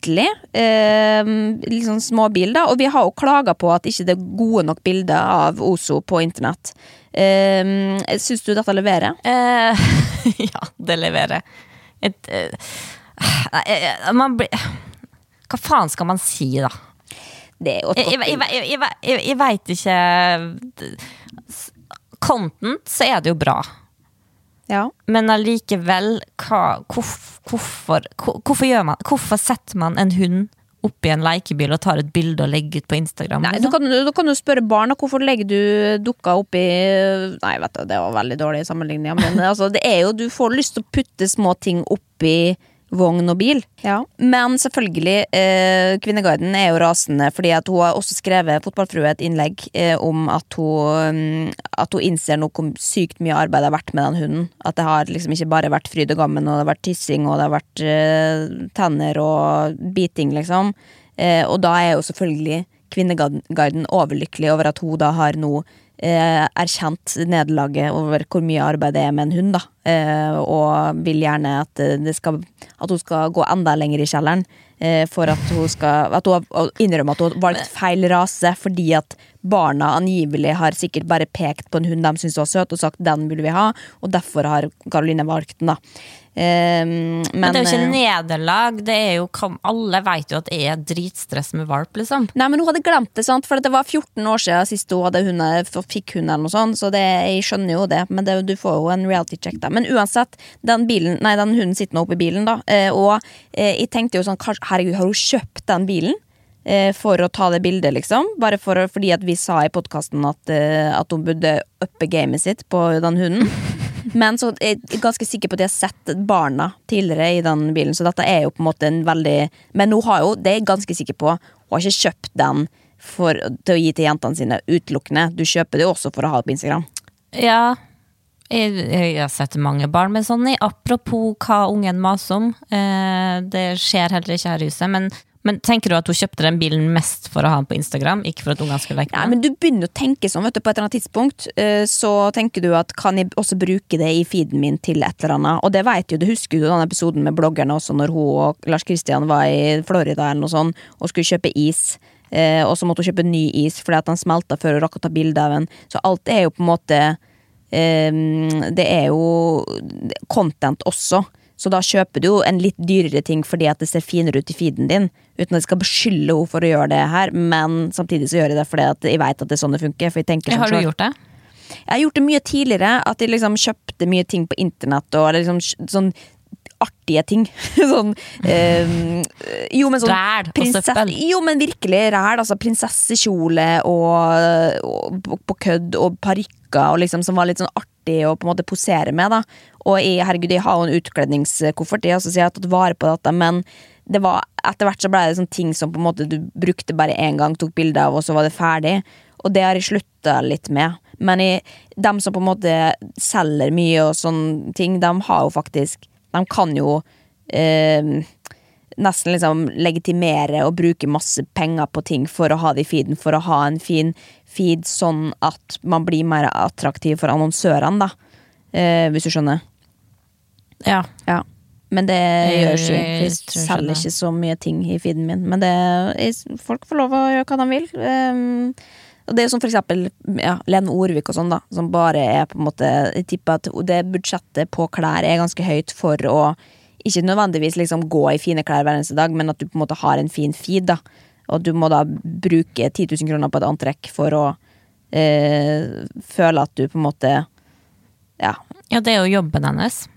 Bentley. Eh, litt sånn småbil, da. Og vi har jo klaga på at ikke det er gode nok bilder av Ozo på internett. Eh, syns du dette leverer? Eh, ja, det leverer. Et, eh, nei, eh, man blir Hva faen skal man si, da? Det er jo et godt bilde. jeg, jeg, jeg, jeg veit ikke Content, så er det jo bra. Ja. Men allikevel, hvorf- hvorfor, hvorfor, man, hvorfor setter man en hund oppi en lekebil og tar et bilde og legger ut på Instagram? Nei, du liksom? kan, du kan jo spørre barna hvorfor legger du dukka oppi Nei, vet du, det var veldig dårlig sammenligning, men altså, det er jo Du får lyst til å putte små ting oppi vogn og bil. Men selvfølgelig, eh, Kvinneguiden er jo rasende, fordi at hun har også skrevet Fotballfrue et innlegg eh, om at hun, mm, at hun innser nå hvor sykt mye arbeid det har vært med den hunden. At det har liksom ikke bare vært fryd og gammen, og det har vært tissing, og det har vært eh, tenner og biting, liksom. Eh, og da er jo selvfølgelig Kvinneguiden overlykkelig over at hun da har nå eh, erkjent nederlaget over hvor mye arbeid det er med en hund, da. Eh, og vil gjerne at, eh, skal, at hun skal gå enda lenger i kjelleren. Eh, for at hun skal At hun innrømmer at hun har valgt feil rase fordi at barna angivelig har sikkert bare pekt på en hund de syntes var søt, og sagt 'den vil vi ha', og derfor har Karoline valgt den, da. Men, Men det er jo ikke eh, nederlag. Det er jo, alle vet jo at det er dritstress med valp, liksom. Nei, men hun hadde glemt det, sant? for det var 14 år siden sist hun hadde hunde, fikk hund. eller noe sånt, Så det, jeg skjønner jo det, men det, du får jo en reality check. da Men uansett, den, bilen, nei, den hunden sitter nå oppe i bilen, da. eh, Og eh, jeg tenkte jo sånn Herregud, har hun kjøpt den bilen? For å ta det bildet, liksom. Bare for, fordi at vi sa i podkasten at, at hun burde uppe gamet sitt på den hunden. Men så er jeg ganske sikker på at jeg har sett barna tidligere i den bilen, så dette er jo på en måte en veldig Men hun har jo, det er jeg ganske sikker på, hun har ikke kjøpt den for, til å gi til jentene sine utelukkende. Du kjøper det jo også for å ha det på Instagram. Ja. Jeg, jeg har sett mange barn med sånn. Apropos hva ungen maser om. Eh, det skjer heller ikke her i huset. Men, men tenker du at hun kjøpte den bilen mest for å ha den på Instagram? Ikke for at ungene skulle leke med den? men du begynner å tenke sånn, vet du, på et eller annet tidspunkt. eh, Så tenker du at kan jeg også bruke det i feeden min til et eller annet? Og det vet jo, du husker jo den episoden med bloggerne også, når hun og Lars Kristian var i Florida eller noe sånt, og skulle kjøpe is. eh, Og så måtte hun kjøpe ny is fordi at den smelta før hun rakk å ta bilde av den. Så alt er jo på en måte eh, Det er jo content også. Så da kjøper du jo en litt dyrere ting fordi at det ser finere ut i feeden din. Uten at jeg skal beskylde henne for å gjøre det her, men samtidig så gjør jeg det fordi at jeg vet at det er sånn det funker. For jeg tenker sånn har du gjort det? Jeg har gjort det mye tidligere, at jeg liksom kjøpte mye ting på internett og liksom sånn artige ting. sånn eh, Jo, men sånn Ræl og søppel. Jo, men virkelig ræl. Altså prinsessekjole og, og på, kødd og parykker og liksom som var litt sånn artig å på en måte posere med, da. Og jeg, herregud, jeg har jo en utkledningskoffert, jeg, så jeg har tatt vare på dette, men det var, etter hvert så ble det sånn ting som på en måte du brukte bare én gang, tok bilde av, og så var det ferdig. Og det har jeg slutta litt med. Men jeg, dem som på en måte selger mye og sånne ting, de har jo faktisk De kan jo eh, nesten liksom legitimere og bruke masse penger på ting for å ha det i feeden, for å ha en fin feed sånn at man blir mer attraktiv for annonsørene, da. Eh, hvis du skjønner. Ja. Ja. Men det gjør ikke jeg. selger ikke så mye ting i feeden min. Men det, jeg, folk får lov å gjøre hva de vil. Um, og det er jo som for eksempel ja, Lene Orvik og sånn, da. Som bare er på en måte Jeg tipper at det budsjettet på klær er ganske høyt for å ikke nødvendigvis liksom gå i fine klær hver eneste dag, men at du på en måte har en fin feed. da Og du må da bruke 10 000 kroner på et antrekk for å eh, føle at du på en måte Ja, ja, det er jo jobben hennes.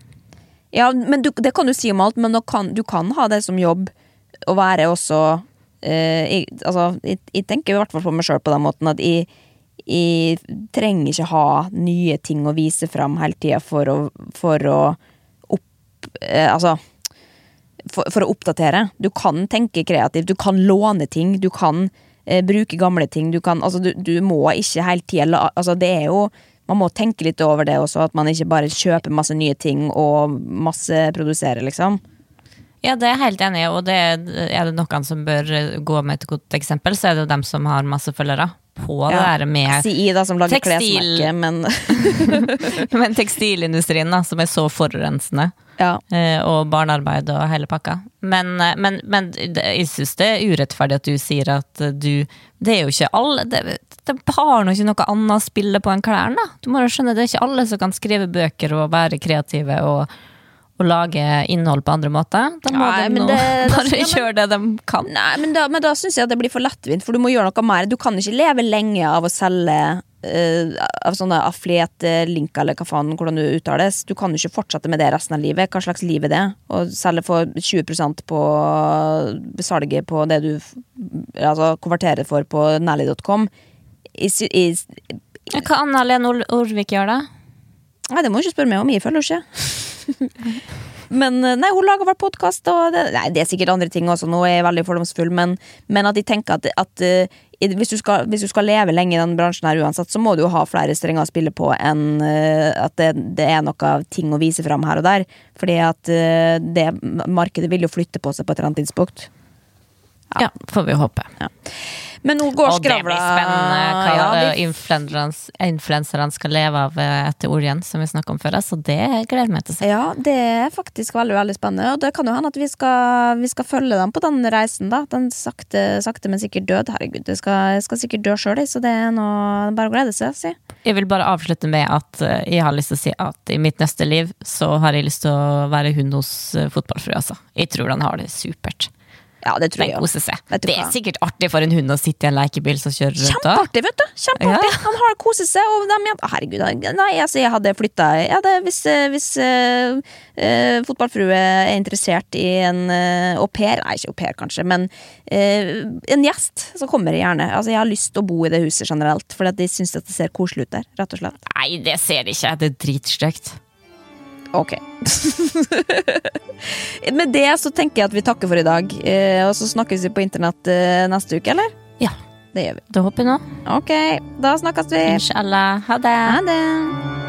ja, men du, det kan du si om alt, men nå kan, du kan ha det som jobb å være også eh, jeg, altså, jeg, jeg tenker i hvert fall på meg sjøl på den måten at jeg, jeg trenger ikke ha nye ting å vise fram hele tida for å, for å eh, Altså for, for å oppdatere. Du kan tenke kreativt, du kan låne ting, du kan eh, bruke gamle ting. Du, kan, altså, du, du må ikke hele tida altså, Det er jo Man må tenke litt over det også, at man ikke bare kjøper masse nye ting og masse produserer, liksom. Ja, det er jeg helt enig i, og det er, er det noen som bør gå med et godt eksempel, så er det jo dem som har masse følgere på det Ja. der med Si da, som lager Tekstil. klesmerke, men Men tekstilindustrien, da, som er så forurensende. ja. eh, Og barnearbeid og hele pakka. Men, eh, men, men jeg syns det er urettferdig at du sier at eh, du Det er jo ikke alle Det, det har nå ikke noe annet å spille på enn klærne. Du må jo skjønne, det er ikke alle som kan skrive bøker og være kreative og, og lage innhold på andre måter. Da må Nei, de nå det- bare ja, men- gjøre det de kan. Nei, men da, men da syns jeg at det blir for lettvint, for du må gjøre noe mer. Du kan ikke leve lenge av å selge uh, av sånne affiliate-linker, eller hva faen, hvordan du uttales. Du kan jo ikke fortsette med det resten av livet. Hva slags liv er det? Å selge for 20% på salget på det du altså, konverterer for på Nally.com. Ja, Hva Anna Lene Orvik gjør, da? Nei, det må du ikke spørre meg om, jeg følger ikke. Men eh, nei, hun lager vel podkast, og det, nei, det er sikkert andre ting også. Nå er jeg veldig fordomsfull, men, men at jeg tenker at, at eh, hvis, du skal, hvis du skal leve lenge i den bransjen her uansett, så må du jo ha flere strenger å spille på enn eh, at det, det er noe ting å vise fram her og der. Fordi at det markedet vil jo flytte på seg på et eller annet tidspunkt. Ja, får vi håpe. Men nå går Og det skravla blir spennende hva Ja, ja, vi- influenserne skal leve av eh, etter oljen, som vi snakket om før. Så det gleder jeg meg til å se. Ja, det er faktisk veldig veldig spennende. Og det kan jo hende at vi skal, vi skal følge dem på den reisen. da Den sakte, sakte men sikkert død. Herregud, jeg skal, jeg skal sikkert dø sjøl, så det er noe, bare å glede seg. Si. Jeg vil bare avslutte med at eh, jeg har lyst til å si at i mitt neste liv så har jeg lyst til å være hund hos fotballfrua, altså. Jeg tror han har det supert. Ja, det tror Den jeg koser seg. Det er sikkert artig for en hund å sitte i en lekebil som kjører rundt. Kjempeartig, vet du! Kjempeartig. Ja. Han har koset seg, og de jentene Herregud, nei, altså, jeg hadde flytta ja, Hvis, eh, hvis uh, uh, fotballfrue er interessert i en uh, au pair Nei, ikke au pair, kanskje, men en gjest, så kommer jeg gjerne. Altså, jeg har lyst til å bo i det huset generelt, for de syns det ser koselig ut der, rett og slett. Nei, det ser de ikke. Det er dritstygt. Ok. Med det så tenker jeg at vi takker for i dag, eh, og så snakkes vi på internett eh, neste uke, eller? Ja. Det gjør vi. Da håper jeg nå. Ok, da snakkes vi. Inshallah. Ha det. Ha det.